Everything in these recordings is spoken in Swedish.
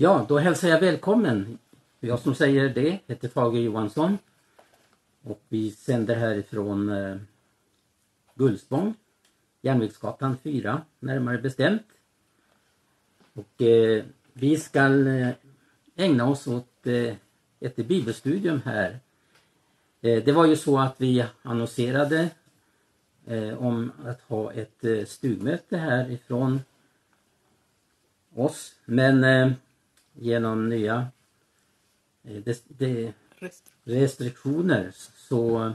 Ja, då hälsar jag välkommen. Jag som säger det heter Fager Johansson. Och vi sänder härifrån eh, Gullspång, Järnvägsgatan 4 närmare bestämt. Och eh, vi ska eh, ägna oss åt eh, ett bibelstudium här. Eh, det var ju så att vi annonserade eh, om att ha ett eh, stugmöte här ifrån oss. Men eh, genom nya eh, det, det, restriktioner så,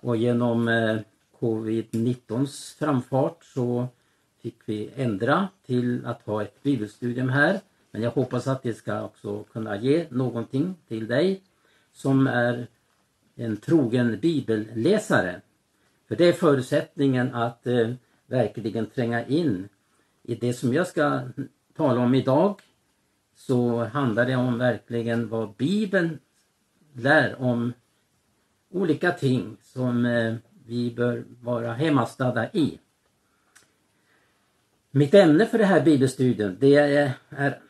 och genom eh, covid-19s framfart så fick vi ändra till att ha ett bibelstudium här. Men jag hoppas att det ska också kunna ge någonting till dig som är en trogen bibelläsare. För det är förutsättningen att eh, verkligen tränga in i det som jag ska tala om idag. Så handlar det om verkligen vad Bibeln lär om olika ting som eh, vi bör vara hemmastadda i. Mitt ämne för det här bibelstudien det är, är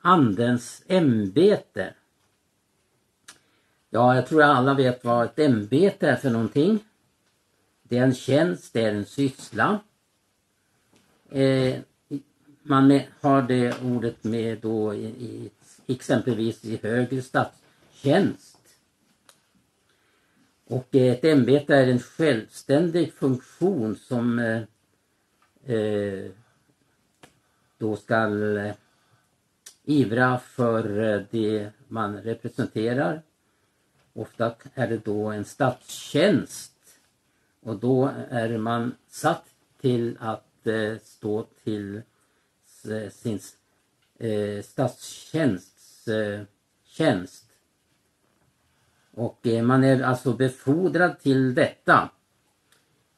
Andens ämbete. Ja, jag tror alla vet vad ett ämbete är för någonting. Det är en tjänst, det är en syssla. Eh, man har det ordet med då i, i, exempelvis i högre statstjänst. Och eh, ett ämbete är en självständig funktion som eh, eh då skall eh, ivra för eh, det man representerar. Ofta är det då en statstjänst och då är man satt till att eh, stå till sin eh, statstjänsts eh, tjänst. Och eh, man är alltså befordrad till detta.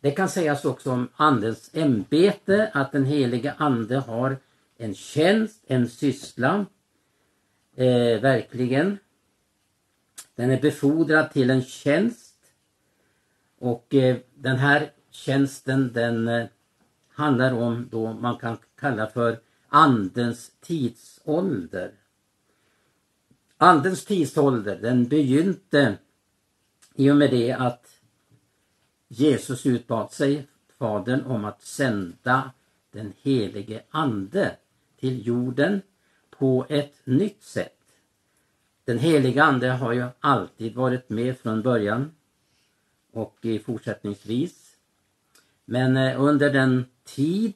Det kan sägas också om Andens ämbete att den helige Ande har en tjänst, en syssla. Eh, verkligen. Den är befordrad till en tjänst. Och eh, den här tjänsten den eh, handlar om då man kan kalla för Andens tidsålder. Andens tidsålder den begynte i och med det att Jesus utbad sig Fadern om att sända den helige Ande till jorden på ett nytt sätt. Den helige Ande har ju alltid varit med från början och fortsättningsvis. Men eh, under den tid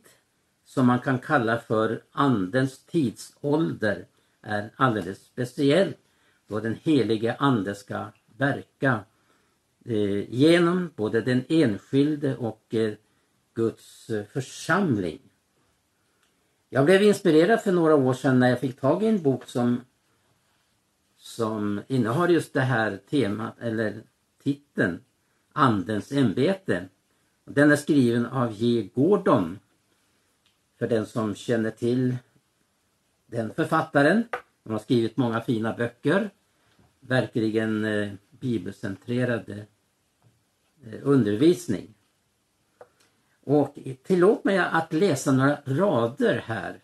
som man kan kalla för Andens tidsålder är alldeles speciellt då den helige Ande ska verka eh, genom både den enskilde och eh, Guds eh, församling. Jag blev inspirerad för några år sedan när jag fick tag i en bok som som innehar just det här temat eller titeln Andens ämbete. Den är skriven av J. Gordon för den som känner till den författaren. Han har skrivit många fina böcker. Verkligen eh, bibelcentrerad eh, undervisning. Och tillåt mig att läsa några rader här.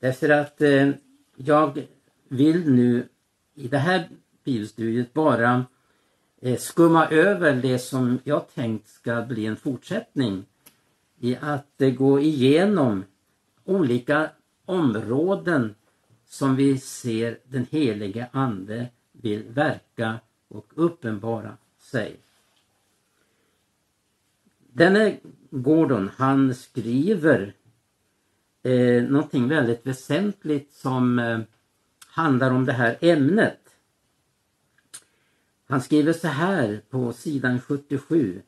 Därför att eh, jag vill nu i det här bibelstudiet bara eh, skumma över det som jag tänkt ska bli en fortsättning i att gå igenom olika områden som vi ser den helige Ande vill verka och uppenbara sig. Denne Gordon han skriver eh, någonting väldigt väsentligt som eh, handlar om det här ämnet. Han skriver så här på sidan 77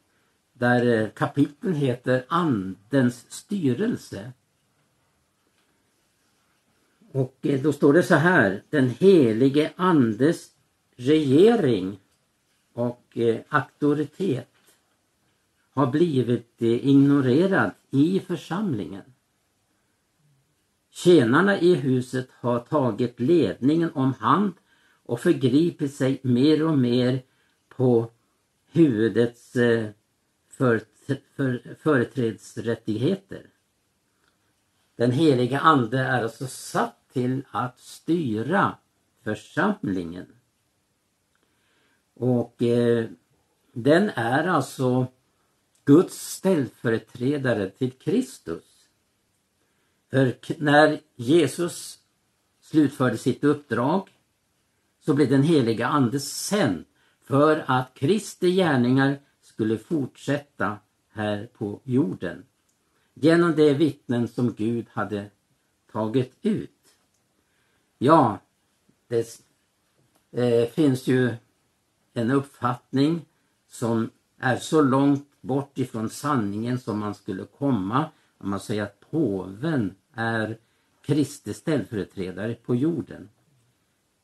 där eh, kapitlen heter Andens styrelse. Och eh, då står det så här, den helige Andes regering och eh, auktoritet har blivit ignorerad i församlingen. Tjänarna i huset har tagit ledningen om hand och förgripit sig mer och mer på huvudets för, för, företrädesrättigheter. Den heliga ande är alltså satt till att styra församlingen. Och eh, den är alltså Guds ställföreträdare till Kristus. För när Jesus slutförde sitt uppdrag så blev den heliga ande sänd för att Kristi gärningar skulle fortsätta här på jorden. Genom de vittnen som Gud hade tagit ut. Ja, det eh, finns ju en uppfattning som är så långt bort ifrån sanningen som man skulle komma om man säger att påven är Kristi ställföreträdare på jorden.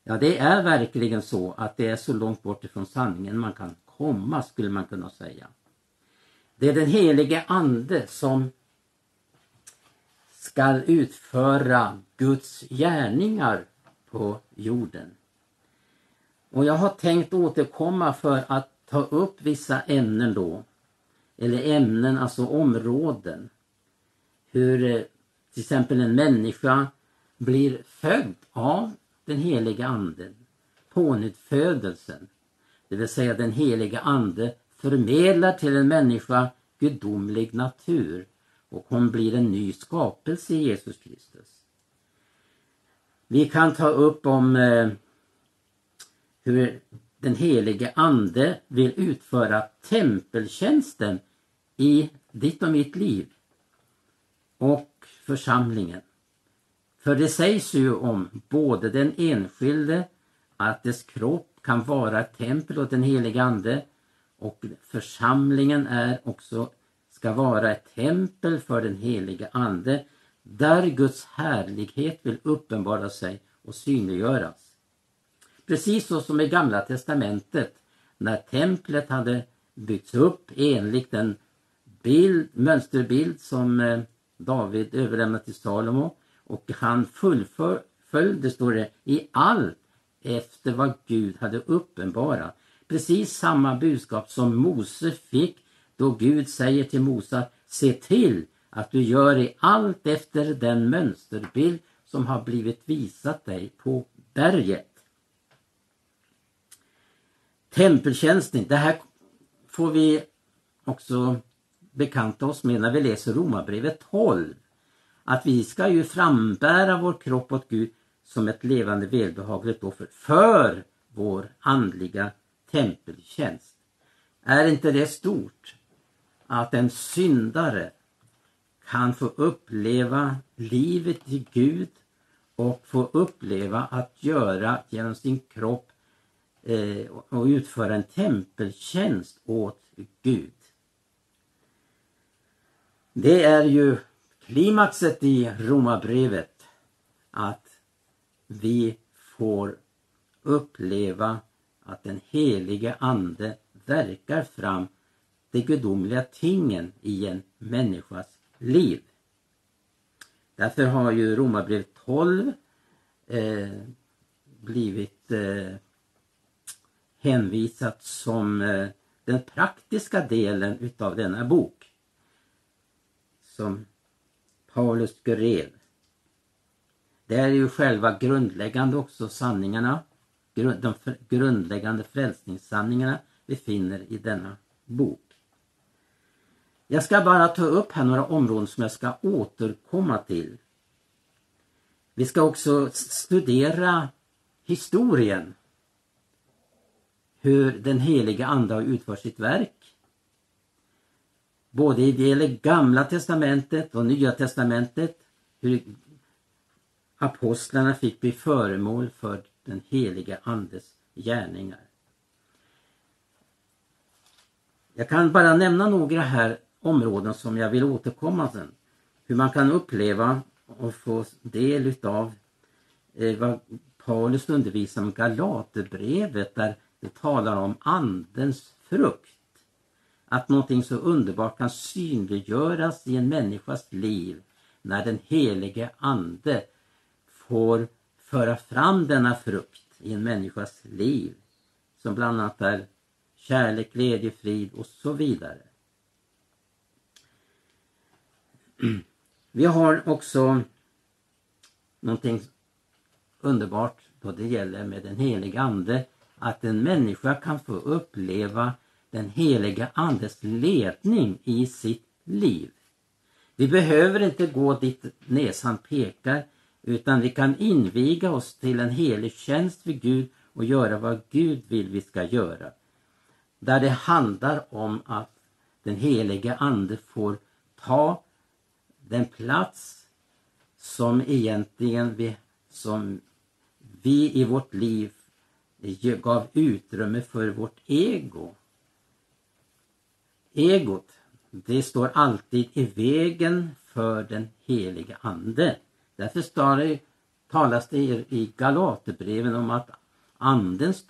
Ja, det är verkligen så att det är så långt bort ifrån sanningen man kan komma, skulle man kunna säga. Det är den helige ande som skall utföra Guds gärningar på jorden. Och jag har tänkt återkomma för att ta upp vissa ämnen då. Eller ämnen, alltså områden. Hur eh, till exempel en människa blir född av den heliga anden. Pånyttfödelsen. Det vill säga den heliga ande förmedlar till en människa gudomlig natur och hon blir en ny skapelse i Jesus Kristus. Vi kan ta upp om eh, hur den helige ande vill utföra tempeltjänsten i ditt och mitt liv och församlingen. För det sägs ju om både den enskilde att dess kropp kan vara ett tempel åt den helige ande och församlingen är också ska vara ett tempel för den helige ande där Guds härlighet vill uppenbara sig och synliggöras. Precis så som i Gamla testamentet när templet hade byggts upp enligt den bild, mönsterbild som eh, David överlämnade till Salomo och han fullföljde, står det, i allt efter vad Gud hade uppenbarat. Precis samma budskap som Mose fick då Gud säger till Mose se till att du gör i allt efter den mönsterbild som har blivit visat dig på berget. Tempeltjänsten, det här får vi också bekanta oss med när vi läser Romarbrevet 12. Att vi ska ju frambära vår kropp åt Gud som ett levande välbehagligt offer för vår andliga tempeltjänst. Är inte det stort? Att en syndare kan få uppleva livet i Gud och få uppleva att göra genom sin kropp eh, och utföra en tempeltjänst åt Gud. Det är ju klimaxet i Romarbrevet att vi får uppleva att den helige Ande verkar fram de gudomliga tingen i en människas liv. Därför har ju Romarbrevet 12 eh, blivit eh, hänvisat som eh, den praktiska delen utav denna bok. Som Paulus skrev. Det är ju själva grundläggande också sanningarna, de grundläggande frälsningssanningarna vi finner i denna bok. Jag ska bara ta upp här några områden som jag ska återkomma till. Vi ska också studera historien. Hur den heliga ande har utfört sitt verk. Både i det gamla testamentet och nya testamentet. Hur apostlarna fick bli föremål för den heliga andes gärningar. Jag kan bara nämna några här områden som jag vill återkomma sen. Hur man kan uppleva och få del utav eh, vad Paulus undervisar om Galaterbrevet där det talar om andens frukt. Att någonting så underbart kan synliggöras i en människas liv när den helige ande får föra fram denna frukt i en människas liv. Som bland annat är kärlek, glädje, frid och så vidare. Vi har också någonting underbart då det gäller med den heliga ande att en människa kan få uppleva den heliga andes ledning i sitt liv. Vi behöver inte gå dit näsan pekar utan vi kan inviga oss till en helig tjänst för Gud och göra vad Gud vill vi ska göra. Där det handlar om att den helige ande får ta den plats som egentligen vi, som vi i vårt liv gav utrymme för vårt ego. Egot, det står alltid i vägen för den helige ande. Därför står det, talas det i Galaterbreven om att andens,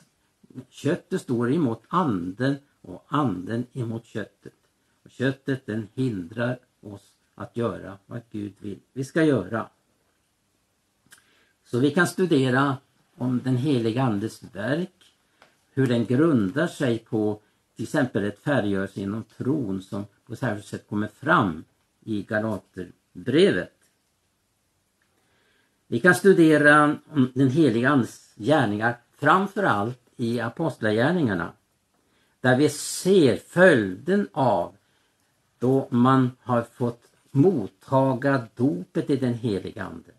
köttet står emot anden och anden emot köttet. Och köttet den hindrar oss att göra vad Gud vill vi ska göra. Så vi kan studera om den heliga Andes verk, hur den grundar sig på till exempel ett färggörelse inom tron som på särskilt sätt kommer fram i Galaterbrevet. Vi kan studera den heliga Andes gärningar framförallt i Apostlagärningarna där vi ser följden av då man har fått mottaga dopet i den heliga Ande.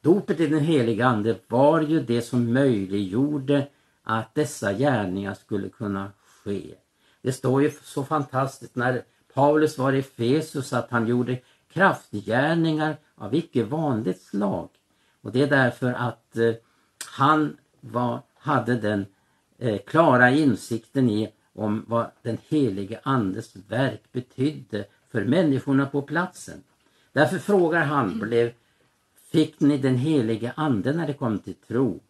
Dopet i den heliga Ande var ju det som möjliggjorde att dessa gärningar skulle kunna ske. Det står ju så fantastiskt när Paulus var i Efesus att han gjorde kraftgärningar av icke vanligt slag. Och det är därför att eh, han var, hade den eh, klara insikten i om vad den helige Andes verk betydde för människorna på platsen. Därför frågar han, blev, fick ni den helige Ande när det kom till tro?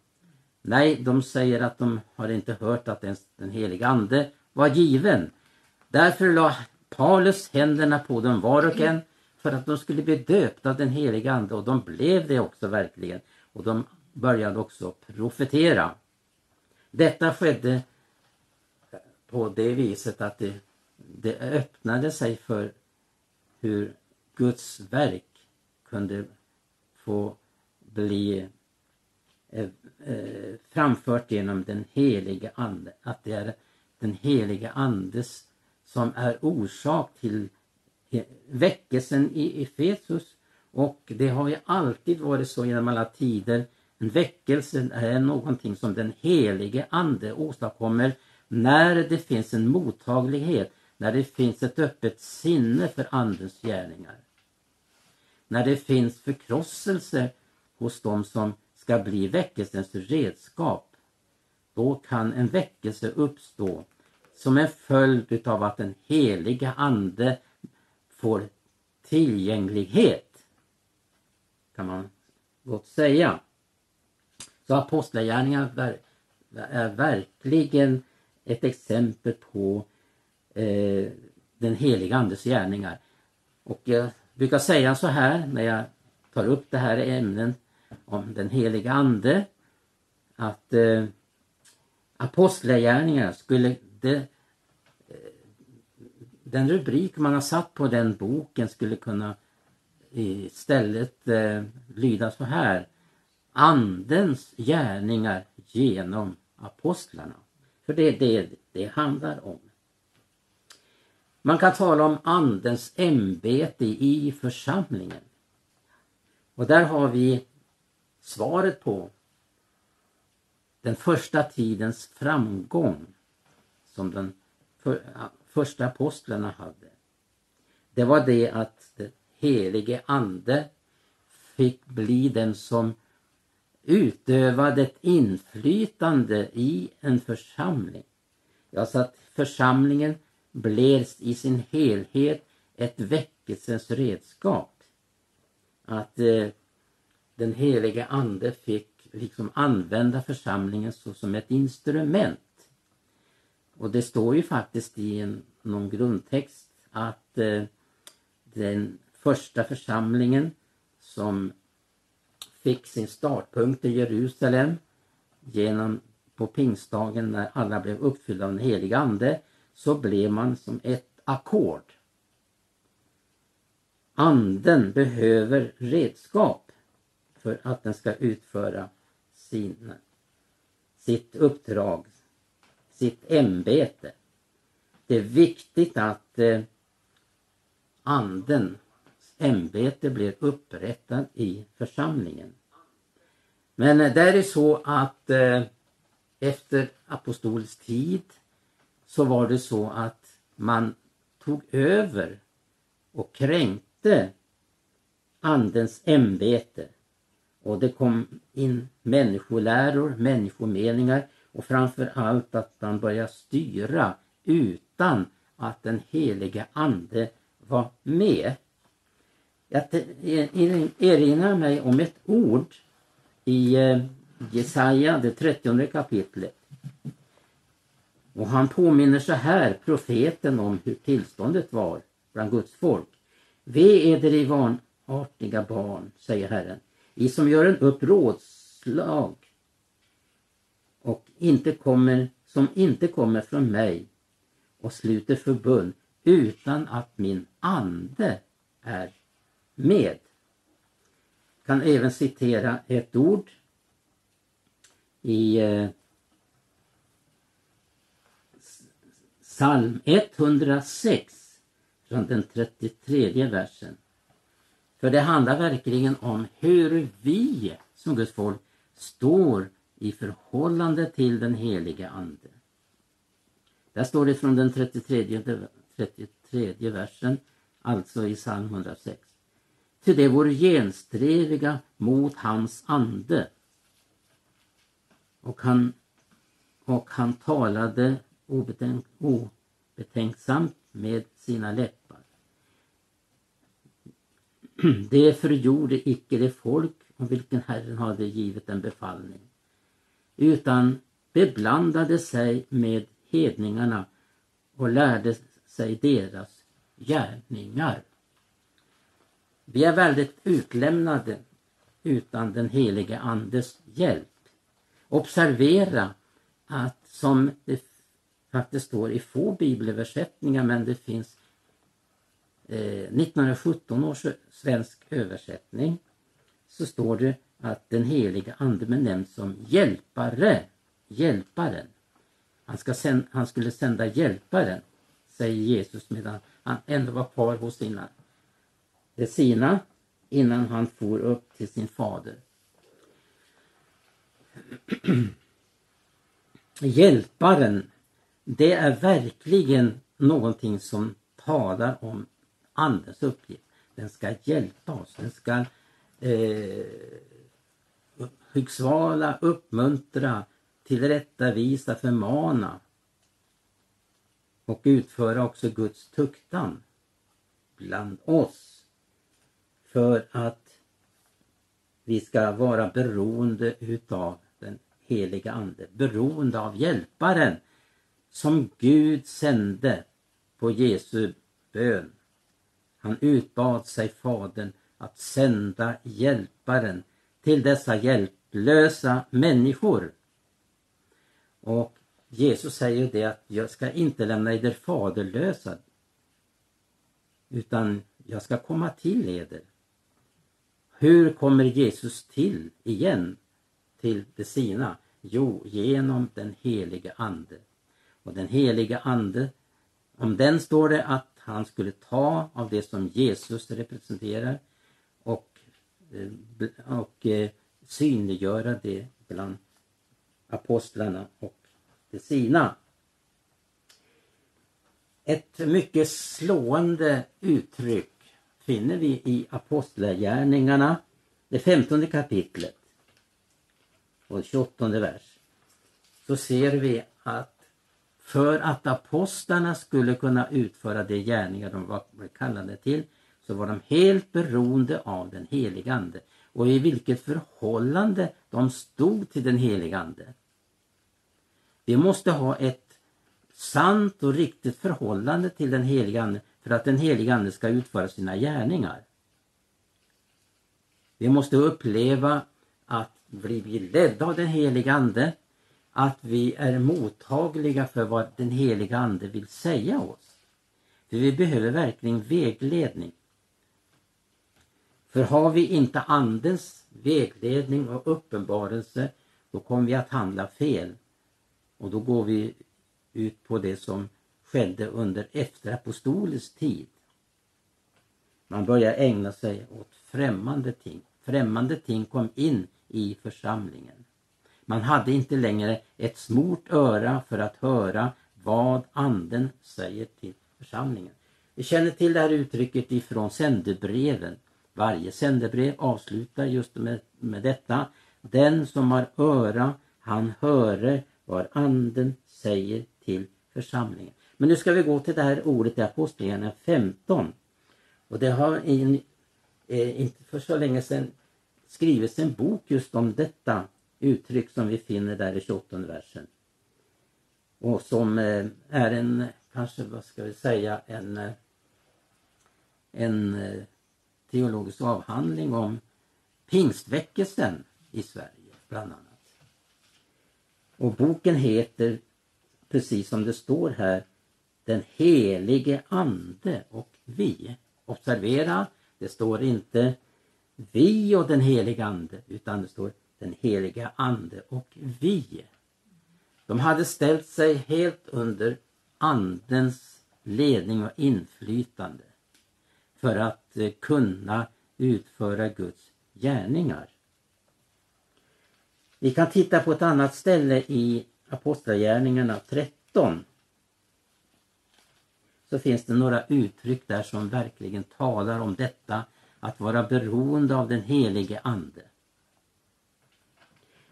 Nej, de säger att de har inte hört att ens den helige Ande var given. Därför la Paulus händerna på dem var och en för att de skulle bli döpta av den helige Ande och de blev det också verkligen. Och de började också profetera. Detta skedde på det viset att det, det öppnade sig för hur Guds verk kunde få bli eh, eh, framfört genom den helige Ande. Att det är den helige Andes som är orsak till väckelsen i Efesus. Och det har ju alltid varit så genom alla tider. En väckelse är någonting som den helige Ande åstadkommer när det finns en mottaglighet, när det finns ett öppet sinne för Andens gärningar. När det finns förkrosselse hos dem som ska bli väckelsens redskap. Då kan en väckelse uppstå som en följd av att den heliga Ande får tillgänglighet. Kan man gott säga. Så apostlagärningarna är verkligen ett exempel på eh, den heliga Andes gärningar. Och jag brukar säga så här när jag tar upp det här ämnet om den heliga Ande att eh, apostlagärningar skulle det, den rubrik man har satt på den boken skulle kunna istället eh, lyda så här Andens gärningar genom apostlarna. För det är det det handlar om. Man kan tala om andens ämbete i församlingen. Och där har vi svaret på den första tidens framgång som den för, första apostlarna hade. Det var det att den helige ande fick bli den som utövade ett inflytande i en församling. Ja, så att församlingen blev i sin helhet ett väckelsens redskap. Att eh, den helige ande fick liksom använda församlingen så som ett instrument. Och det står ju faktiskt i en, någon grundtext att eh, den första församlingen som fick sin startpunkt i Jerusalem genom på pingstdagen när alla blev uppfyllda av den heliga ande så blev man som ett ackord. Anden behöver redskap för att den ska utföra sin, sitt uppdrag, sitt ämbete. Det är viktigt att eh, andens ämbete blir upprättad i församlingen. Men eh, det är så att eh, efter apostolisk tid så var det så att man tog över och kränkte andens ämbete. Och det kom in människoläror, människomeningar och framför allt att han började styra utan att den helige ande var med. Jag erinrar mig om ett ord i eh, Jesaja, det trettionde kapitlet. Och han påminner så här profeten om hur tillståndet var bland Guds folk. Ve eder i vanartiga barn, säger Herren, i som gör en upp rådslag och inte kommer, som inte kommer från mig och sluter förbund utan att min ande är med. Jag kan även citera ett ord i eh, psalm 106 från den 33 versen. För det handlar verkligen om hur vi som Guds folk står i förhållande till den helige Ande. Där står det från den 33, 33 versen, alltså i psalm 106. Till det vore genstreviga mot hans ande. Och han, och han talade obetänk, obetänksamt med sina läppar. Det förgjorde icke det folk om vilken Herren hade givit en befallning, utan beblandade sig med hedningarna och lärde sig deras gärningar. Vi är väldigt utlämnade utan den helige Andes hjälp. Observera att som det faktiskt står i få bibelöversättningar men det finns eh, 1917 års svensk översättning så står det att den heliga ande benämns som hjälpare, hjälparen. Han, ska sänd, han skulle sända hjälparen, säger Jesus medan han ändå var kvar hos sina, det sina innan han for upp till sin fader. Hjälparen, det är verkligen någonting som talar om Andens uppgift. Den ska hjälpa oss, den ska eh, Högsvala, uppmuntra, tillrättavisa, förmana. Och utföra också Guds tuktan bland oss. För att vi ska vara beroende utav den heliga Ande, beroende av hjälparen som Gud sände på Jesu bön. Han utbad sig Fadern att sända hjälparen till dessa hjälplösa människor. Och Jesus säger det att jag ska inte lämna eder faderlösa utan jag ska komma till eder. Hur kommer Jesus till igen till de sina? Jo, genom den helige Ande. Och den helige Ande, om den står det att han skulle ta av det som Jesus representerar och, eh, och eh, synliggöra det bland apostlarna och de sina. Ett mycket slående uttryck finner vi i Apostlagärningarna, det femtonde kapitlet och 28 vers. Så ser vi att för att apostlarna skulle kunna utföra de gärningar de var kallade till så var de helt beroende av den helige Ande och i vilket förhållande de stod till den helige Ande. Vi måste ha ett sant och riktigt förhållande till den helige Ande för att den helige Ande ska utföra sina gärningar. Vi måste uppleva att blir vi ledda av den helige Ande, att vi är mottagliga för vad den helige Ande vill säga oss. För vi behöver verkligen vägledning. För har vi inte Andens vägledning och uppenbarelse då kommer vi att handla fel. Och då går vi ut på det som skedde under efterapostolisk tid. Man börjar ägna sig åt främmande ting. Främmande ting kom in i församlingen. Man hade inte längre ett smort öra för att höra vad anden säger till församlingen. Vi känner till det här uttrycket ifrån sändebreven. Varje sändebrev avslutar just med, med detta. Den som har öra, han höre vad anden säger till församlingen. Men nu ska vi gå till det här ordet i Apostlagärningarna 15. Och det har in, eh, inte för så länge sedan skrivits en bok just om detta uttryck som vi finner där i 28 versen. Och som eh, är en, kanske vad ska vi säga, en, eh, en eh, teologisk avhandling om pingstväckelsen i Sverige bland annat. Och boken heter, precis som det står här, Den helige ande och vi. Observera, det står inte vi och den helige ande utan det står den heliga ande och vi. De hade ställt sig helt under andens ledning och inflytande för att eh, kunna utföra Guds gärningar. Vi kan titta på ett annat ställe i Apostlagärningarna 13. Så finns det några uttryck där som verkligen talar om detta att vara beroende av den helige Ande.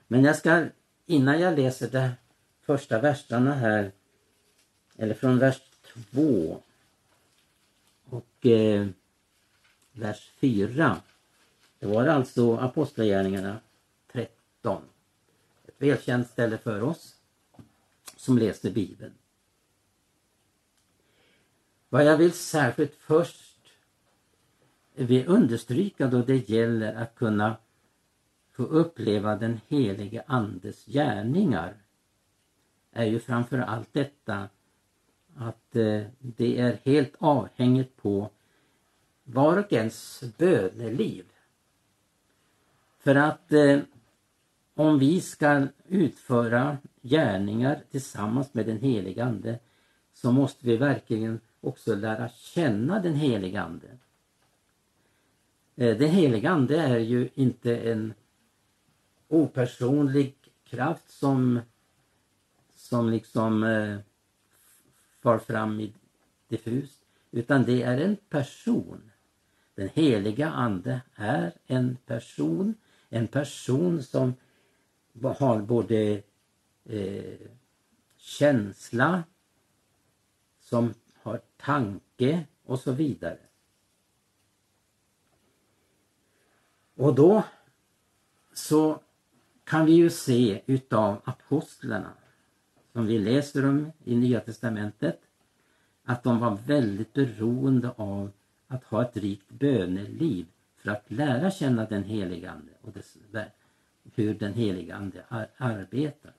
Men jag ska innan jag läser de första verserna här eller från vers 2 och eh, vers 4. Det var alltså Apostlagärningarna 13. Ett välkänt ställe för oss som läser Bibeln. Vad jag vill särskilt först vill understryka då det gäller att kunna få uppleva den helige Andes gärningar är ju framför allt detta att eh, det är helt avhängigt på var och ens böneliv. För att eh, om vi ska utföra gärningar tillsammans med den helige Ande så måste vi verkligen också lära känna den helige Ande. Eh, den helige Ande är ju inte en opersonlig kraft som som liksom eh, far fram i diffust utan det är en person. Den heliga ande är en person, en person som har både eh, känsla, som har tanke och så vidare. Och då så kan vi ju se utav apostlarna som vi läser om i Nya Testamentet att de var väldigt beroende av att ha ett rikt böneliv för att lära känna den helige Ande och dess, hur den helige Ande ar arbetar.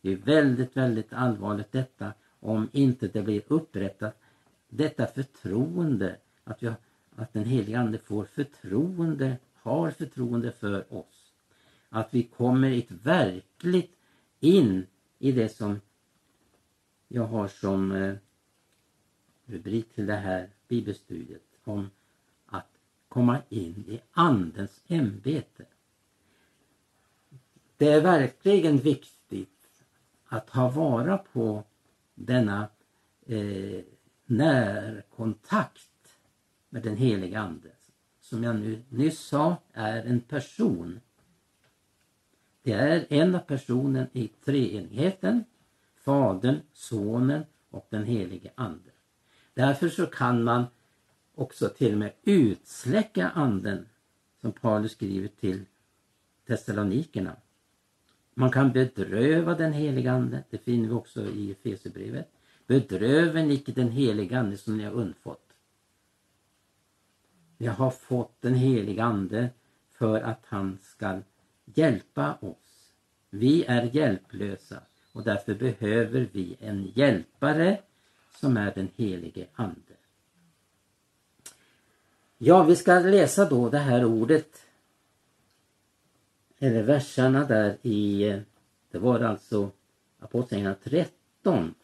Det är väldigt, väldigt allvarligt detta om inte det blir upprättat detta förtroende att, vi, att den helige Ande får förtroende, har förtroende för oss. Att vi kommer ett verkligt in i det som jag har som eh, rubrik till det här bibelstudiet om att komma in i andens ämbete. Det är verkligen viktigt att ha vara på denna eh, närkontakt med den heliga ande. Som jag nu nyss sa är en person. Det är en av personen i treenigheten Fadern, Sonen och den helige Ande. Därför så kan man också till och med utsläcka anden som Paulus skriver till Thessalonikerna. Man kan bedröva den helige Ande, det finner vi också i Efesierbrevet. Bedröven icke den helige Ande som ni har undfått. Vi har fått den helige Ande för att han ska hjälpa oss. Vi är hjälplösa och därför behöver vi en hjälpare som är den helige Ande. Ja, vi ska läsa då det här ordet eller verserna där i Det var alltså Apostlagärningarna 13.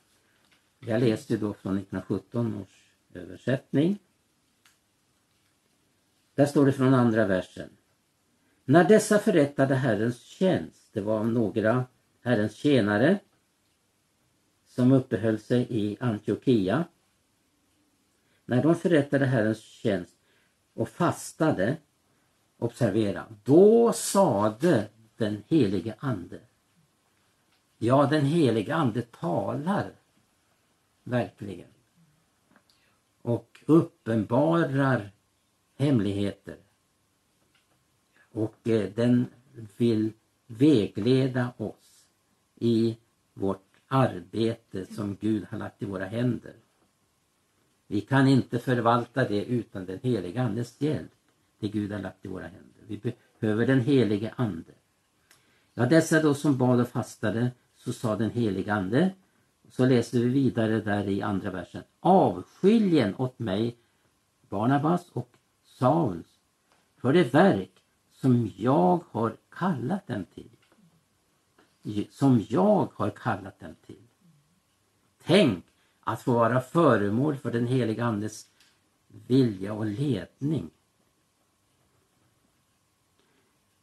Jag läste då från 1917 års översättning. Där står det från andra versen. När dessa förrättade Herrens tjänst, det var några Herrens tjänare som uppehöll sig i Antiochia. När de förrättade Herrens tjänst och fastade, observera, då sade den helige Ande. Ja, den helige Ande talar verkligen och uppenbarar hemligheter. Och eh, den vill vägleda oss i vårt arbete som Gud har lagt i våra händer. Vi kan inte förvalta det utan den heliga Andes hjälp. Det Gud har lagt i våra händer. Vi behöver den helige Ande. Ja, dessa då som bad och fastade, så sa den helige Ande. Så läser vi vidare där i andra versen. Avskiljen åt mig Barnabas och Sauls för det verk som jag har kallat dem till. Som jag har kallat dem till. Tänk att få vara föremål för den heliga Andes vilja och ledning.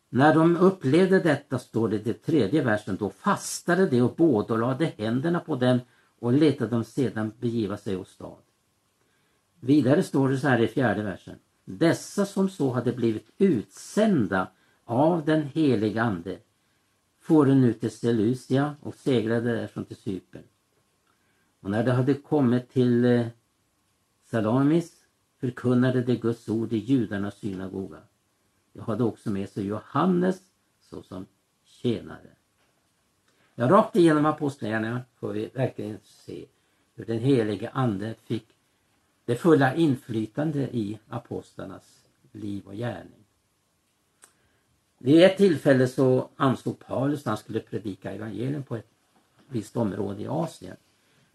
När de upplevde detta, står det i det tredje versen, då fastade de och båda och lade händerna på dem och letade dem sedan begiva sig åstad. Vidare står det så här i fjärde versen. Dessa som så hade blivit utsända av den heliga Ande for nu till Seleucia och seglade därifrån till Cypern. Och när de hade kommit till eh, Salamis förkunnade de Guds ord i judarnas synagoga. De hade också med sig Johannes såsom tjänare. Ja, rakt igenom apostlagärningarna får vi verkligen se hur den helige Ande fick det fulla inflytande i apostlarnas liv och gärning. Vid ett tillfälle så ansåg Paulus när han skulle predika evangelium på ett visst område i Asien.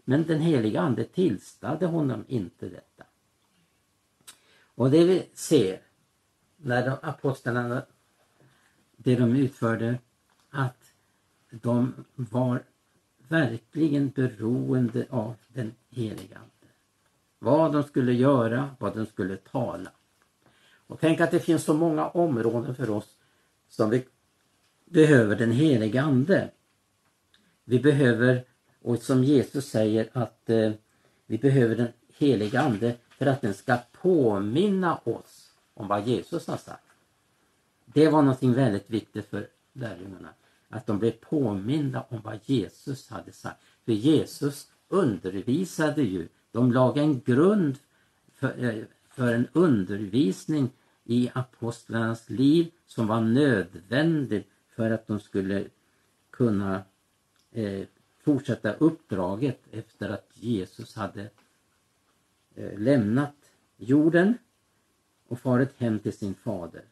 Men den heliga ande tillstade honom inte detta. Och det vi ser när de apostlarna, det de utförde, att de var verkligen beroende av den heliga Ande. Vad de skulle göra, vad de skulle tala. Och tänk att det finns så många områden för oss som vi behöver den heliga Ande. Vi behöver, och som Jesus säger att eh, vi behöver den heliga Ande för att den ska påminna oss om vad Jesus har sagt. Det var någonting väldigt viktigt för lärjungarna. Att de blev påminda om vad Jesus hade sagt. För Jesus undervisade ju. De lade en grund för, eh, för en undervisning i apostlarnas liv som var nödvändig för att de skulle kunna eh, fortsätta uppdraget efter att Jesus hade eh, lämnat jorden och farit hem till sin fader.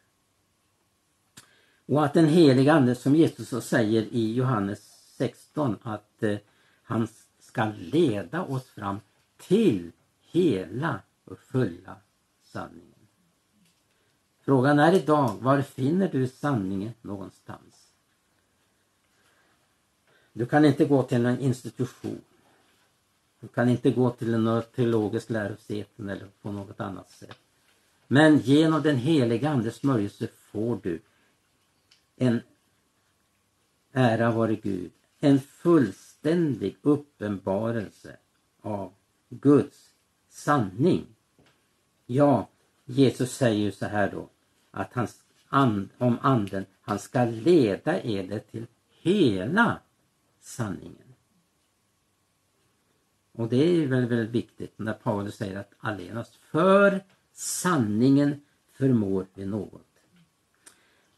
Och att den heliga Ande som Jesus säger i Johannes 16 att eh, han ska leda oss fram till hela och fulla sanningen. Frågan är idag, var finner du sanningen någonstans? Du kan inte gå till en institution. Du kan inte gå till något teologiskt lärosäten eller på något annat sätt. Men genom den heliga Andes smörjelse får du en ära vare Gud, en fullständig uppenbarelse av Guds sanning. Ja, Jesus säger ju så här då att han, and, om anden, han ska leda er till hela sanningen. Och det är väl väldigt viktigt när Paulus säger att allenast för sanningen förmår vi något.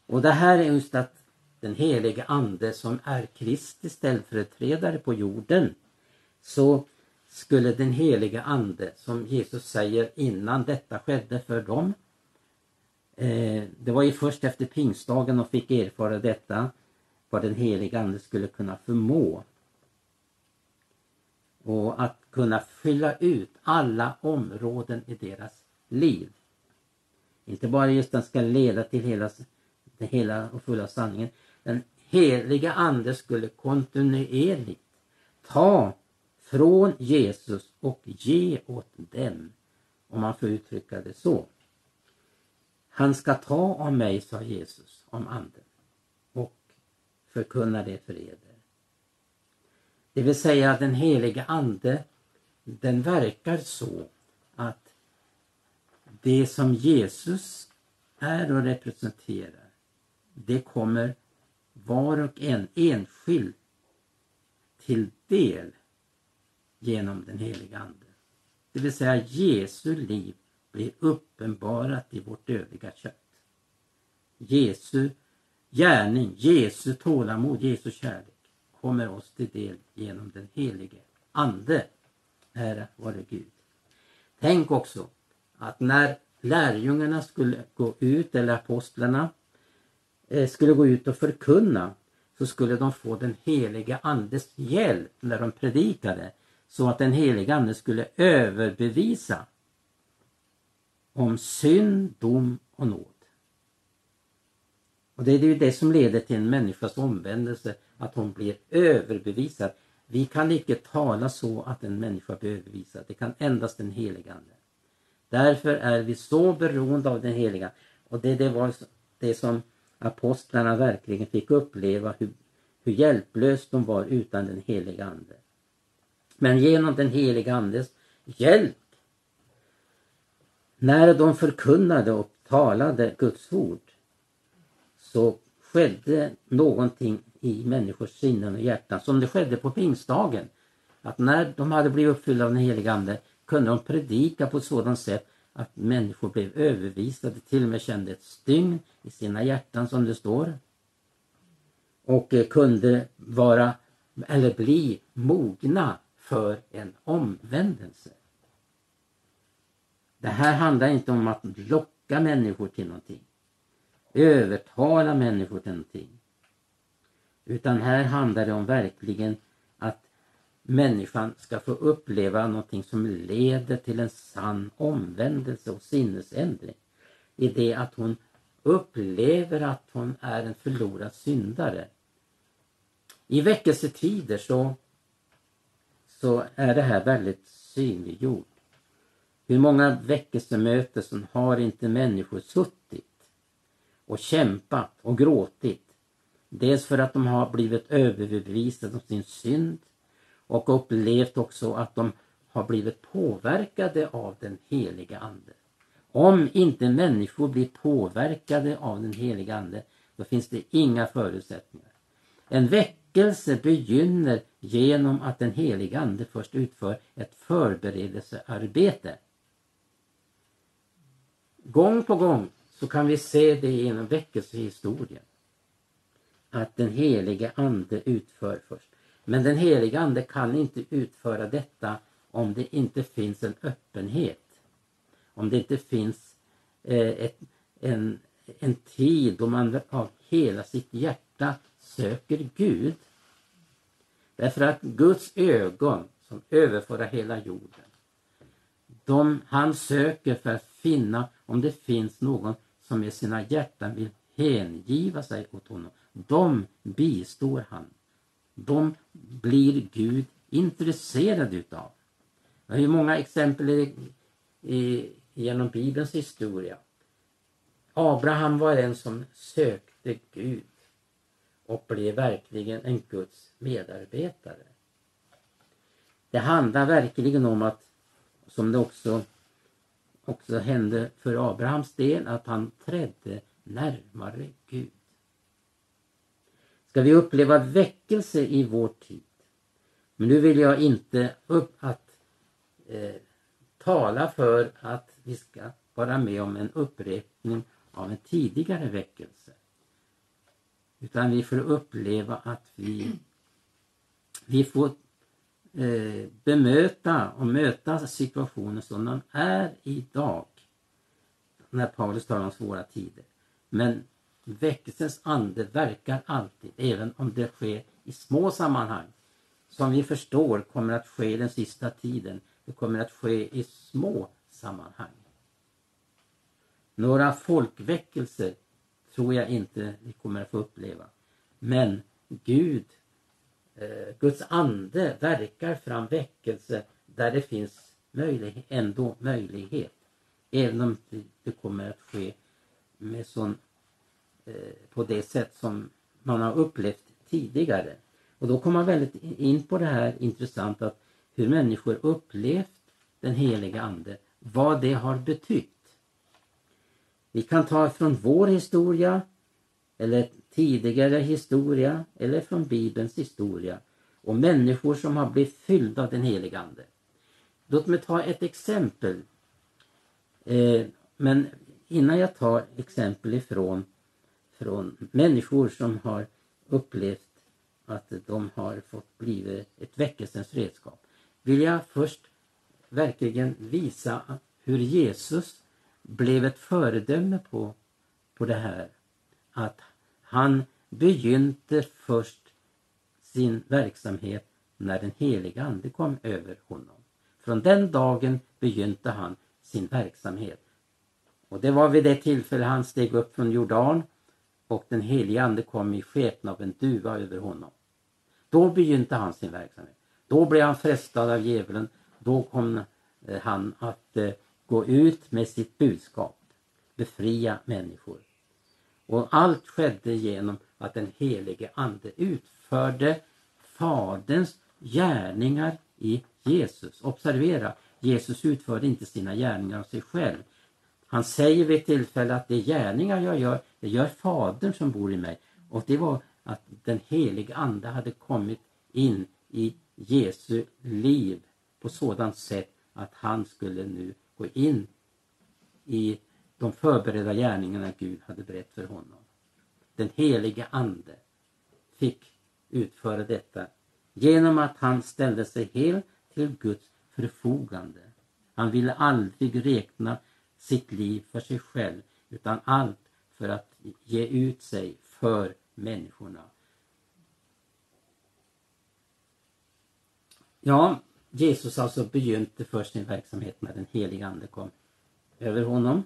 Och det här är just att den helige ande som är Kristi ställföreträdare på jorden så skulle den helige ande som Jesus säger innan detta skedde för dem Eh, det var ju först efter pingstdagen de fick erfara detta vad den heliga Ande skulle kunna förmå. Och att kunna fylla ut alla områden i deras liv. Inte bara just den ska leda till hela, den hela och fulla sanningen. Den heliga ande skulle kontinuerligt ta från Jesus och ge åt dem, om man får uttrycka det så. Han ska ta av mig, sa Jesus om anden förkunna det för eder. Det vill säga att den heliga ande den verkar så att det som Jesus är och representerar det kommer var och en enskild till del genom den heliga Ande. Det vill säga Jesu liv blir uppenbarat i vårt dödliga kött. Jesu gärning, Jesu tålamod, Jesu kärlek kommer oss till del genom den helige Ande. Ära vare Gud. Tänk också att när lärjungarna skulle gå ut, eller apostlarna eh, skulle gå ut och förkunna så skulle de få den heliga Andes hjälp när de predikade så att den heliga Ande skulle överbevisa om synd, dom och nåd. Och det är ju det som leder till en människas omvändelse, att hon blir överbevisad. Vi kan icke tala så att en människa blir överbevisad. Det kan endast den heliga Ande. Därför är vi så beroende av den heliga. Och det, det var det som apostlarna verkligen fick uppleva, hur, hur hjälplöst de var utan den heliga Ande. Men genom den heliga Andes hjälp när de förkunnade och talade Guds ord så skedde någonting i människors sinnen och hjärtan som det skedde på pingstdagen. Att när de hade blivit uppfyllda av den helige Ande kunde de predika på ett sådant sätt att människor blev övervisade, till och med kände ett stygn i sina hjärtan som det står. Och eh, kunde vara eller bli mogna för en omvändelse. Det här handlar inte om att locka människor till någonting. Övertala människor till någonting. Utan här handlar det om verkligen att människan ska få uppleva någonting som leder till en sann omvändelse och sinnesändring. I det att hon upplever att hon är en förlorad syndare. I väckelsetider så, så är det här väldigt synliggjort. Hur många väckelsemöten har inte människor suttit och kämpat och gråtit. Dels för att de har blivit överbevisade om sin synd och upplevt också att de har blivit påverkade av den heliga Ande. Om inte människor blir påverkade av den heliga Ande då finns det inga förutsättningar. En väckelse begynner genom att den heliga Ande först utför ett förberedelsearbete. Gång på gång så kan vi se det genom väckelsehistorien. Att den helige Ande utför först. Men den helige Ande kan inte utföra detta om det inte finns en öppenhet. Om det inte finns eh, ett, en, en tid då man av hela sitt hjärta söker Gud. Därför att Guds ögon som överför hela jorden de, han söker för att finna om det finns någon som med sina hjärtan vill hängiva sig åt honom. De bistår han. De blir Gud intresserad utav. Det är många exempel i, i, genom Bibelns historia. Abraham var den som sökte Gud och blev verkligen en Guds medarbetare. Det handlar verkligen om att som det också, också hände för Abrahams del, att han trädde närmare Gud. Ska vi uppleva väckelse i vår tid? Men nu vill jag inte upp att eh, tala för att vi ska vara med om en upprepning av en tidigare väckelse. Utan vi får uppleva att vi, vi får eh, bemöta och möta situationen som den är idag. När Paulus talar om svåra tider. Men väckelsens ande verkar alltid, även om det sker i små sammanhang. Som vi förstår kommer att ske den sista tiden. Det kommer att ske i små sammanhang. Några folkväckelser tror jag inte vi kommer att få uppleva. Men Gud, Eh, Guds ande verkar fram väckelse där det finns möjlighet, ändå möjlighet. Även om det, det kommer att ske med sån, eh, på det sätt som man har upplevt tidigare. Och då kommer man väldigt in på det här intressant att hur människor upplevt den heliga ande, vad det har betytt. Vi kan ta från vår historia eller tidigare historia eller från Bibelns historia och människor som har blivit fyllda av den heliga Ande. Låt mig ta ett exempel. Eh, men innan jag tar exempel ifrån från människor som har upplevt att de har fått blivit ett väckelsens redskap vill jag först verkligen visa hur Jesus blev ett föredöme på, på det här. Att han begynte först sin verksamhet när den heliga ande kom över honom. Från den dagen begynte han sin verksamhet. Och det var vid det tillfälle han steg upp från Jordan och den heliga ande kom i skepnad av en duva över honom. Då begynte han sin verksamhet. Då blev han frestad av djävulen. Då kom eh, han att eh, gå ut med sitt budskap. Befria människor. Och allt skedde genom att den helige ande utförde Faderns gärningar i Jesus. Observera, Jesus utförde inte sina gärningar av sig själv. Han säger vid ett tillfälle att de gärningar jag gör, det gör Fadern som bor i mig. Och det var att den helige ande hade kommit in i Jesu liv på sådant sätt att han skulle nu gå in i de förberedda gärningarna Gud hade berättat för honom. Den helige ande fick utföra detta genom att han ställde sig helt till Guds förfogande. Han ville aldrig räkna sitt liv för sig själv utan allt för att ge ut sig för människorna. Ja, Jesus alltså begynte först sin verksamhet när den helige ande kom över honom.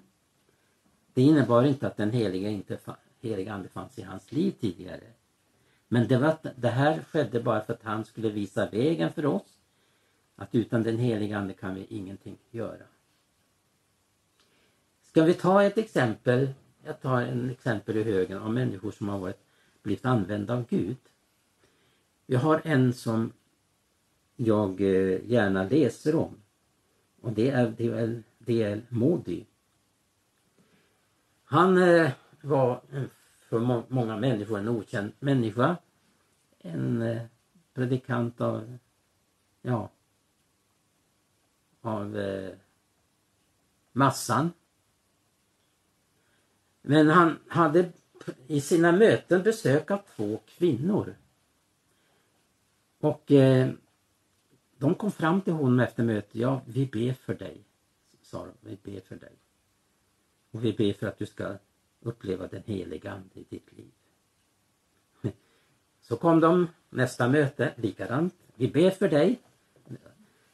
Det innebar inte att den heliga, inte, heliga ande fanns i hans liv tidigare. Men det, var, det här skedde bara för att han skulle visa vägen för oss. Att utan den heliga ande kan vi ingenting göra. Ska vi ta ett exempel? Jag tar en exempel i högen av människor som har varit, blivit använda av Gud. Vi har en som jag eh, gärna läser om. Och det är D.L. Modi. Han eh, var eh, för må många människor en okänd människa. En eh, predikant av, ja, av eh, massan. Men han hade i sina möten besök av två kvinnor. Och eh, de kom fram till honom efter mötet. Ja, vi ber för dig, sa de. Vi ber för dig. Och vi ber för att du ska uppleva den heliga Ande i ditt liv. Så kom de nästa möte, likadant. Vi ber för dig.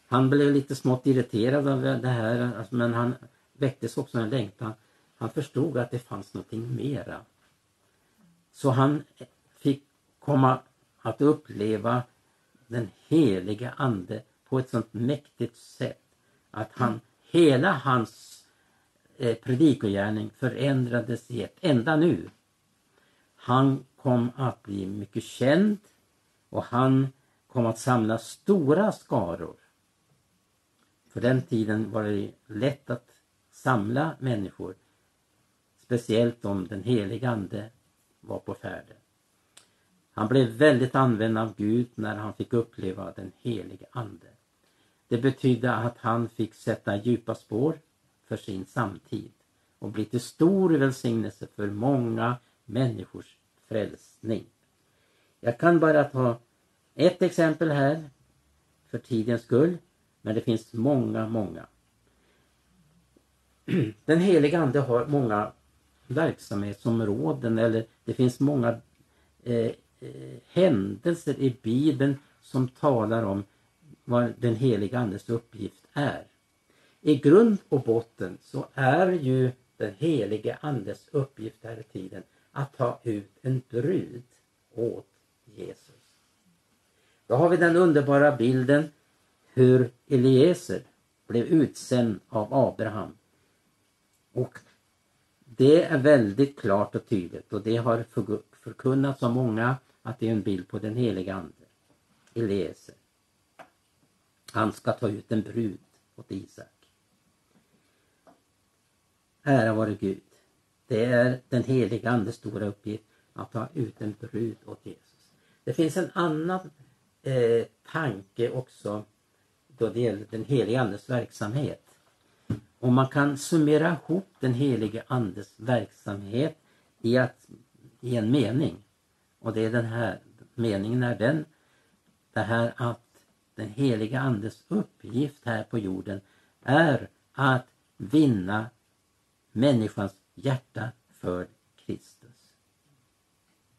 Han blev lite smått irriterad av det här alltså, men han väcktes också en längtan. Han förstod att det fanns någonting mera. Så han fick komma att uppleva den heliga ande på ett sånt mäktigt sätt att han, hela hans eh, predikogärning förändrades i ett enda nu. Han kom att bli mycket känd och han kom att samla stora skaror. För den tiden var det lätt att samla människor. Speciellt om den helige Ande var på färden. Han blev väldigt använd av Gud när han fick uppleva den helige Ande. Det betydde att han fick sätta djupa spår för sin samtid och bli till stor välsignelse för många människors frälsning. Jag kan bara ta ett exempel här för tidens skull, men det finns många, många. Den heliga Ande har många verksamhetsområden eller det finns många eh, eh, händelser i Bibeln som talar om vad den heliga Andes uppgift är. I grund och botten så är ju den helige Andes uppgift här i tiden att ta ut en brud åt Jesus. Då har vi den underbara bilden hur Eliezer blev utsänd av Abraham. Och det är väldigt klart och tydligt och det har förkunnats av många att det är en bild på den heliga Ande. Eliezer. Han ska ta ut en brud åt Isak. Ära vare Gud. Det är den heliga Andes stora uppgift att ta ut en brud åt Jesus. Det finns en annan eh, tanke också då det gäller den heliga Andes verksamhet. Och man kan summera ihop den helige Andes verksamhet i, att, i en mening. Och det är den här meningen är den det här att den heliga Andes uppgift här på jorden är att vinna människans hjärta för Kristus.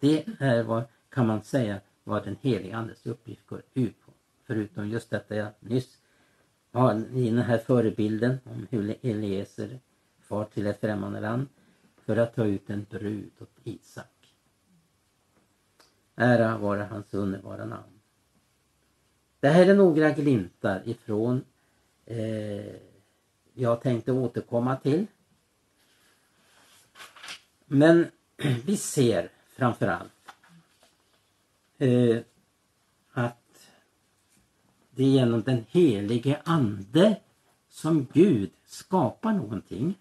Det är vad, kan man säga, vad den helige Andes uppgift går ut på. Förutom just detta jag nyss har i den här förebilden om hur Eliezer far till ett främmande land för att ta ut en brud åt Isak. Ära vare hans underbara namn. Det här är några glimtar ifrån eh, jag tänkte återkomma till. Men vi ser framförallt eh, att det är genom den helige Ande som Gud skapar någonting.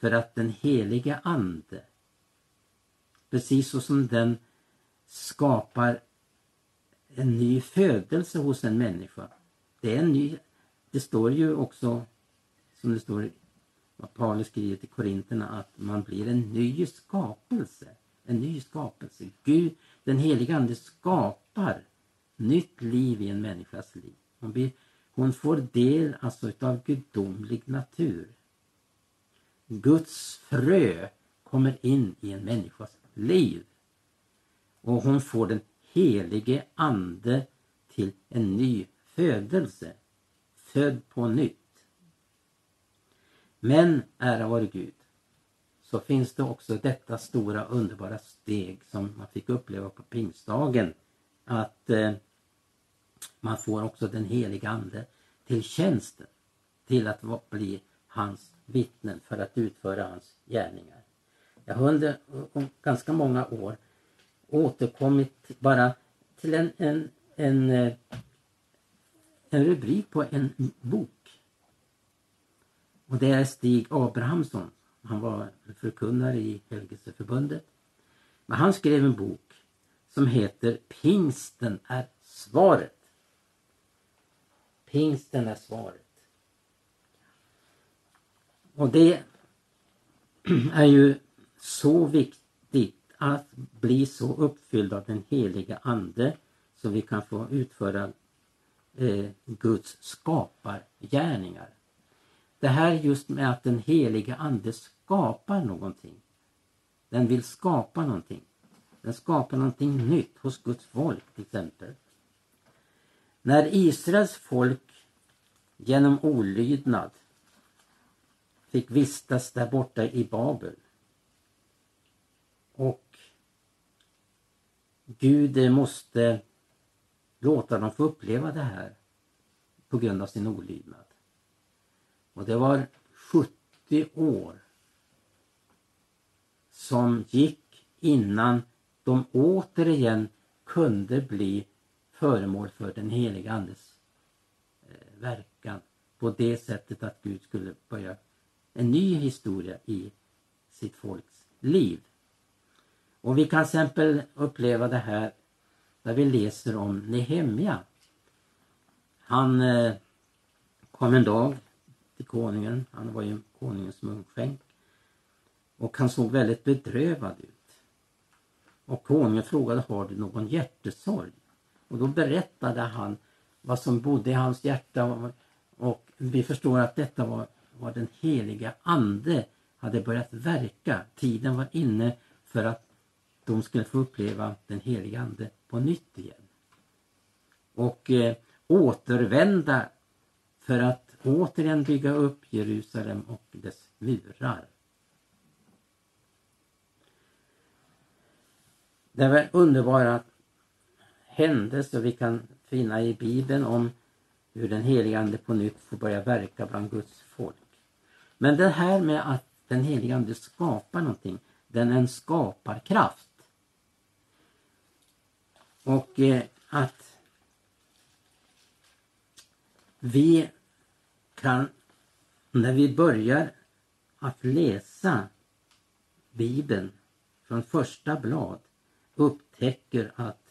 För att den helige Ande, precis så som den skapar en ny födelse hos en människa. Det är en ny, det står ju också, som det står vad Paulus skriver till Korinterna, att man blir en ny skapelse. En ny skapelse. Gud, den heliga Ande skapar nytt liv i en människas liv. Hon, blir, hon får del alltså utav gudomlig natur. Guds frö kommer in i en människas liv. Och hon får den helige ande till en ny födelse. Född på nytt. Men, ära vare Gud, så finns det också detta stora underbara steg som man fick uppleva på pingstdagen. Att eh, man får också den heliga Ande till tjänsten. Till att bli hans vittnen för att utföra hans gärningar. Jag har under eh, ganska många år återkommit bara till en, en, en, eh, en rubrik på en bok. Och det är Stig Abrahamsson. Han var förkunnare i Helgelseförbundet. Men han skrev en bok som heter Pingsten är svaret. Pingsten är svaret. Och det är ju så viktigt att bli så uppfylld av den heliga Ande så vi kan få utföra eh, Guds skapargärningar. Det här just med att den heliga Ande skapar någonting. Den vill skapa någonting. Den skapar någonting nytt hos Guds folk till exempel. När Israels folk genom olydnad fick vistas där borta i Babel och Gud måste låta dem få uppleva det här på grund av sin olydnad. Och det var 70 år som gick innan de återigen kunde bli föremål för den heliga Andes eh, verkan på det sättet att Gud skulle börja en ny historia i sitt folks liv. Och vi kan till exempel uppleva det här där vi läser om Nehemja. Han eh, kom en dag till konungen, han var ju konungens munskänk. Och han såg väldigt bedrövad ut. Och konungen frågade, har du någon hjärtesorg? Och då berättade han vad som bodde i hans hjärta och vi förstår att detta var, vad den heliga ande hade börjat verka. Tiden var inne för att de skulle få uppleva den heliga Ande på nytt igen. Och eh, återvända för att återigen bygga upp Jerusalem och dess murar. Det var underbara händelser vi kan finna i Bibeln om hur den helige Ande på nytt får börja verka bland Guds folk. Men det här med att den helige Ande skapar någonting, den är en skaparkraft. Och eh, att vi kan, när vi börjar att läsa Bibeln från första blad, upptäcker att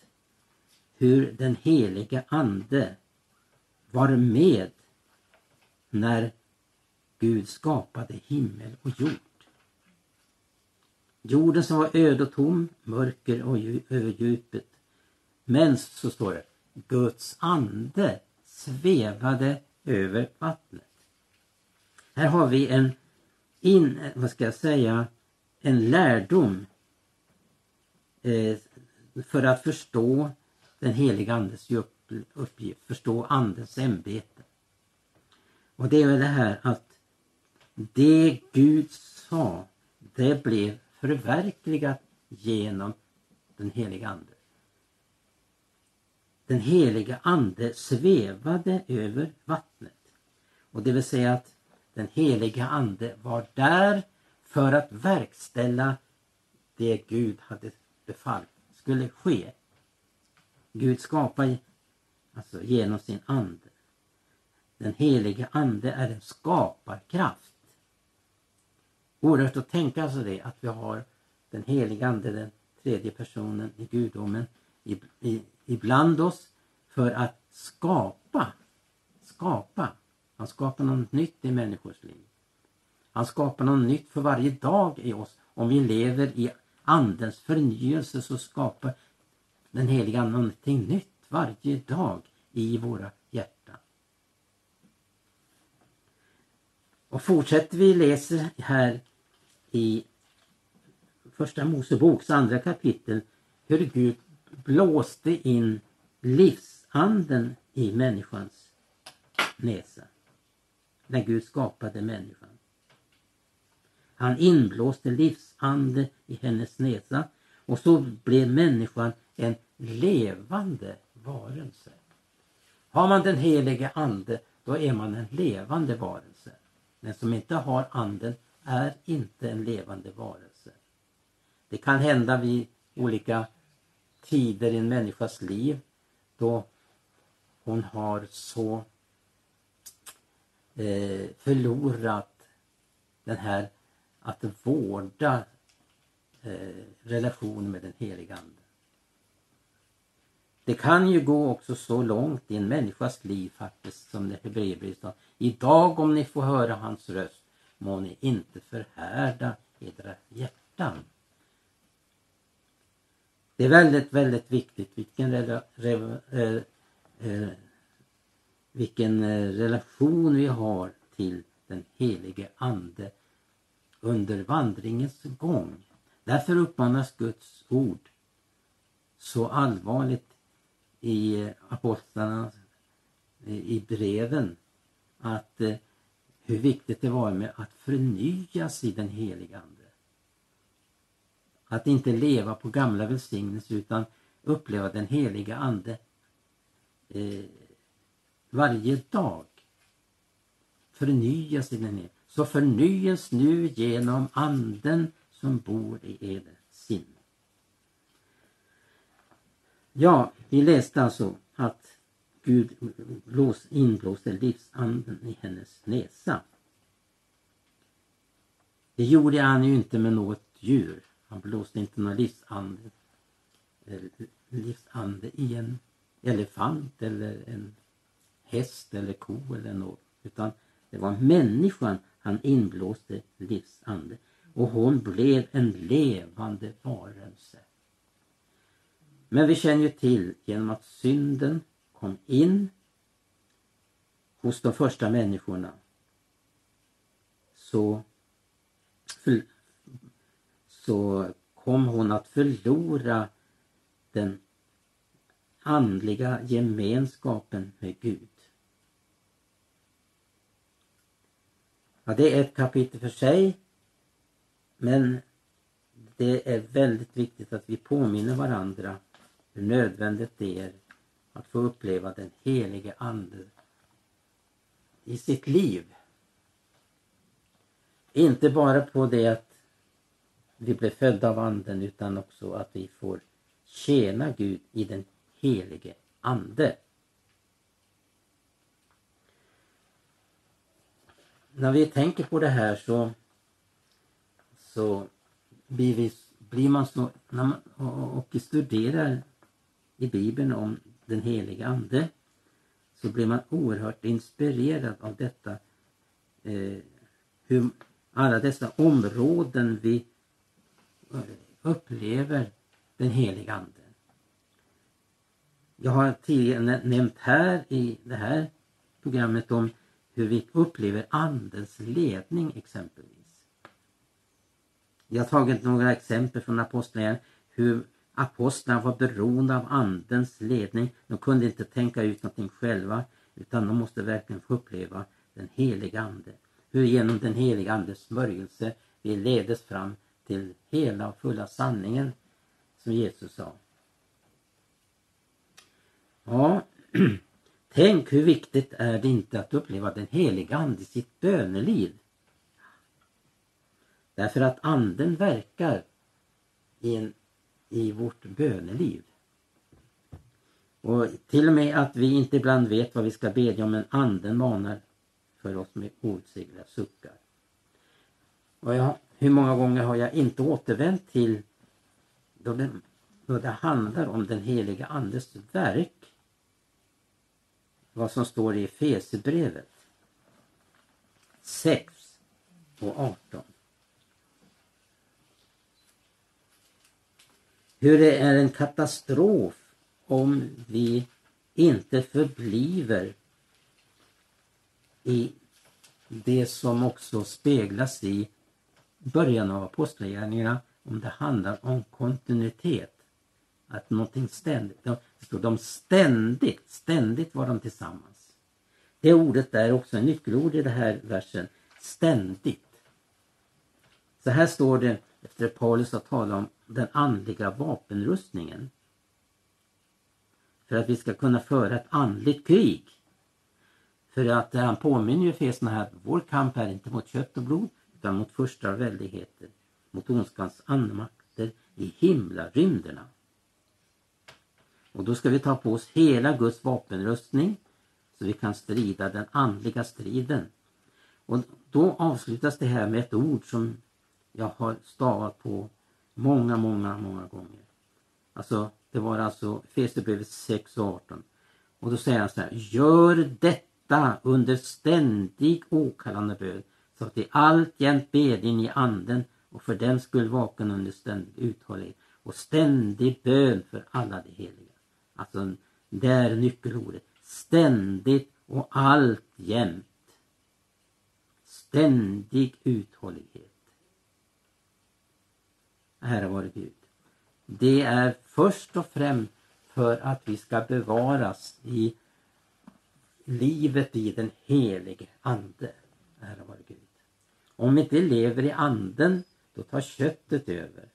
hur den helige Ande var med när Gud skapade himmel och jord. Jorden som var öd och tom, mörker och över djupet. Men så står det, Guds ande svävade över vattnet. Här har vi en, in, vad ska jag säga, en lärdom eh, för att förstå den heliga andes uppgift, förstå andens ämbete. Och det är det här att det Gud sa, det blev förverkligat genom den heliga ande. Den heliga ande svävade över vattnet. Och det vill säga att den heliga ande var där för att verkställa det Gud hade befallt skulle ske. Gud skapar alltså genom sin ande. Den helige ande är en skaparkraft. Oerhört att tänka sig det att vi har den helige ande, den tredje personen i gudomen ibland oss för att skapa. Skapa. Han skapar något nytt i människors liv. Han skapar något nytt för varje dag i oss. Om vi lever i andens förnyelse så skapar den heliga Ande någonting nytt varje dag i våra hjärtan. Och fortsätter vi läser här i första Moseboks andra kapitel hur Gud blåste in livsanden i människans näsa. När Gud skapade människan. Han inblåste livsande i hennes näsa och så blev människan en levande varelse. Har man den helige ande då är man en levande varelse. Den som inte har anden är inte en levande varelse. Det kan hända vid olika tider i en människas liv då hon har så eh, förlorat den här att vårda eh, relationen med den heliga Ande. Det kan ju gå också så långt i en människas liv faktiskt som det Hebreerbrevet står. Idag om ni får höra hans röst må ni inte förhärda edra hjärtan. Det är väldigt, väldigt viktigt vilken, rela, re, eh, eh, vilken eh, relation vi har till den helige Ande under vandringens gång. Därför uppmanas Guds ord så allvarligt i eh, apostlarna i breven att eh, hur viktigt det var med att förnyas i den heliga Ande. Att inte leva på gamla välsignelser utan uppleva den heliga Ande eh, varje dag. Förnyas i den heliga. Så förnyas nu genom anden som bor i eder sinne. Ja, vi läste alltså att Gud blås, inblåste livsanden i hennes näsa. Det gjorde han ju inte med något djur. Han blåste inte någon livsande, eh, livsande i en elefant eller en häst eller ko eller något. Utan det var människan han inblåste livsande och hon blev en levande varelse. Men vi känner ju till genom att synden kom in hos de första människorna så, så kom hon att förlora den andliga gemenskapen med Gud. Ja, det är ett kapitel för sig men det är väldigt viktigt att vi påminner varandra hur nödvändigt det är att få uppleva den helige Ande i sitt liv. Inte bara på det att vi blir födda av Anden utan också att vi får tjäna Gud i den helige Ande. När vi tänker på det här så, så blir, vi, blir man så, när man, och studerar i Bibeln om den helige Ande så blir man oerhört inspirerad av detta. Eh, hur alla dessa områden vi upplever den helige Ande. Jag har tidigare nämnt här i det här programmet om hur vi upplever Andens ledning exempelvis. Jag har tagit några exempel från apostlarna hur apostlarna var beroende av Andens ledning. De kunde inte tänka ut någonting själva utan de måste verkligen få uppleva den heliga Ande. Hur genom den heliga Andes smörjelse vi ledes fram till hela och fulla sanningen som Jesus sa. Ja, tänk hur viktigt är det inte att uppleva den heliga Ande i sitt böneliv. Därför att anden verkar i, en, i vårt böneliv. Och till och med att vi inte ibland vet vad vi ska bedja om men anden manar för oss med outsägliga suckar. Och jag, hur många gånger har jag inte återvänt till då det, då det handlar om den heliga andes verk. Vad som står i Efesierbrevet 6 och 18. hur det är en katastrof om vi inte förbliver i det som också speglas i början av apostlagärningarna om det handlar om kontinuitet. Att någonting ständigt, det står de ständigt, ständigt var de tillsammans. Det ordet är också en nyckelord i den här versen, ständigt. Så här står det efter att Paulus har talat om den andliga vapenrustningen. För att vi ska kunna föra ett andligt krig. För att eh, han påminner ju Efesierna här, vår kamp är inte mot kött och blod utan mot första väldigheter, mot ondskans anmakter i himlarymderna. Och då ska vi ta på oss hela Guds vapenrustning så vi kan strida den andliga striden. Och då avslutas det här med ett ord som jag har stavat på många, många, många gånger. Alltså, det var alltså Fesebrevet 6 och 18. Och då säger han så här, gör detta under ständig åkallande bön så att vi alltjämt ber in i anden och för den skull vaken under ständig uthållighet och ständig bön för alla de heliga. Alltså, det är nyckelordet. Ständigt och alltjämt. Ständig uthållighet. Ära vare Gud. Det är först och främst för att vi ska bevaras i livet i den helige Ande. Ära vare Gud. Om vi inte lever i anden, då tar köttet över.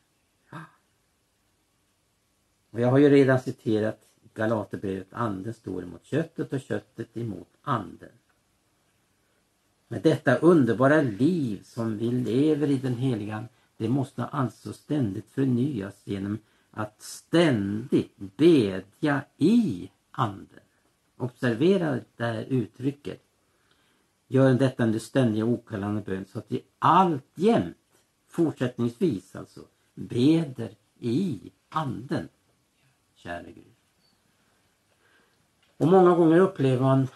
Och jag har ju redan citerat Galaterbrevet, anden står emot köttet och köttet emot anden. Men detta underbara liv som vi lever i den heliga det måste alltså ständigt förnyas genom att ständigt bedja i anden. Observera det här uttrycket. Gör detta under ständiga okallande bön så att vi alltjämt, fortsättningsvis alltså, beder i anden. Käre Gud. Och många gånger upplever man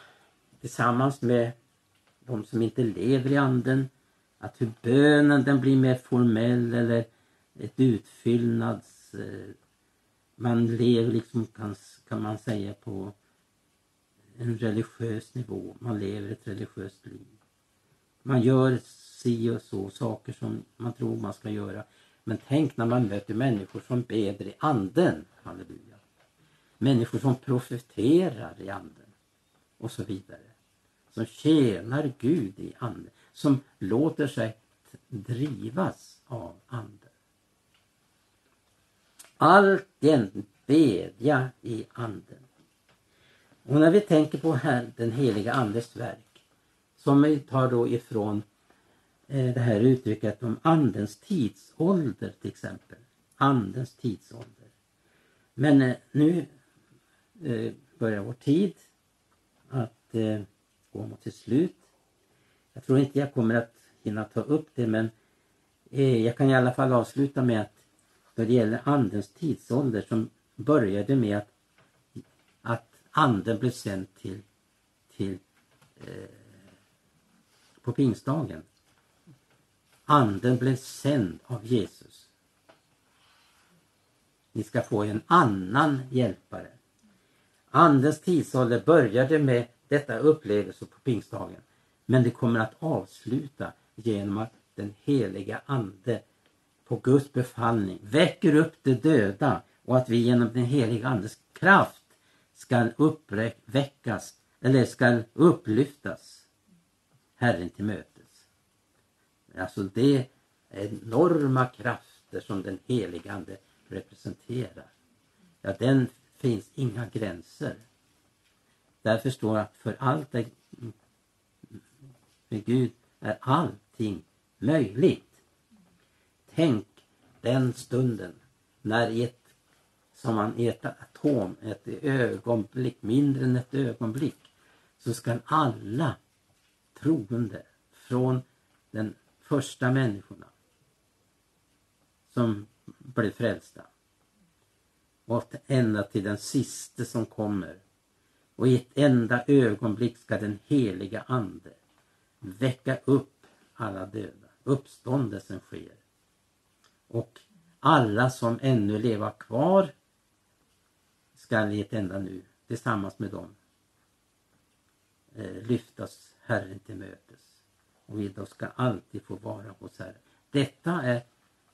tillsammans med de som inte lever i anden att hur bönen den blir mer formell eller ett utfyllnads... Eh, man lever liksom kan, kan man säga på en religiös nivå. Man lever ett religiöst liv. Man gör si och så saker som man tror man ska göra. Men tänk när man möter människor som beder i anden. Halleluja. Människor som profeterar i anden. Och så vidare. Som tjänar Gud i anden som låter sig drivas av anden. alltjämt bedja i anden. Och när vi tänker på här den heliga andes verk som vi tar då ifrån eh, det här uttrycket om andens tidsålder till exempel. Andens tidsålder. Men eh, nu eh, börjar vår tid att eh, gå mot sitt slut. Jag tror inte jag kommer att hinna ta upp det men eh, jag kan i alla fall avsluta med att när det gäller andens tidsålder som började med att anden blev sänd till, till eh, på pingstdagen. Anden blev sänd av Jesus. Ni ska få en annan hjälpare. Andens tidsålder började med detta upplevelse på pingstdagen. Men det kommer att avsluta genom att den heliga Ande på Guds befallning väcker upp de döda och att vi genom den heliga Andes kraft skall uppväckas eller skall upplyftas Herren till mötes. Alltså det är enorma krafter som den heligande representerar. Ja, den finns inga gränser. Därför står att för allt är, för Gud är allting möjligt. Tänk den stunden när i ett, som man i ett atom, ett ögonblick, mindre än ett ögonblick, så ska alla troende från den första människorna som blev frälsta och ända till den siste som kommer. Och i ett enda ögonblick ska den heliga Ande väcka upp alla döda. Uppståndelsen sker. Och alla som ännu lever kvar skall i ett enda nu tillsammans med dem eh, lyftas Herren till mötes. Och vi då ska alltid få vara hos Herren. Detta är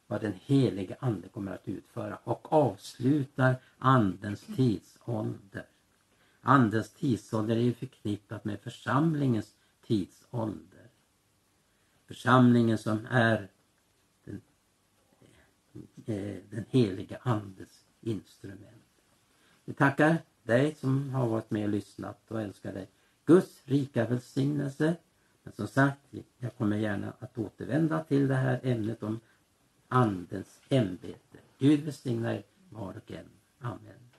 vad den helige Ande kommer att utföra och avslutar Andens tidsålder. Andens tidsålder är ju förknippat med församlingens tidsålder. Församlingen som är den, eh, den heliga Andes instrument. Vi tackar dig som har varit med och lyssnat och älskar dig Guds rika välsignelse. Men som sagt, jag kommer gärna att återvända till det här ämnet om Andens ämbete. Gud välsigne er var och en. Amen.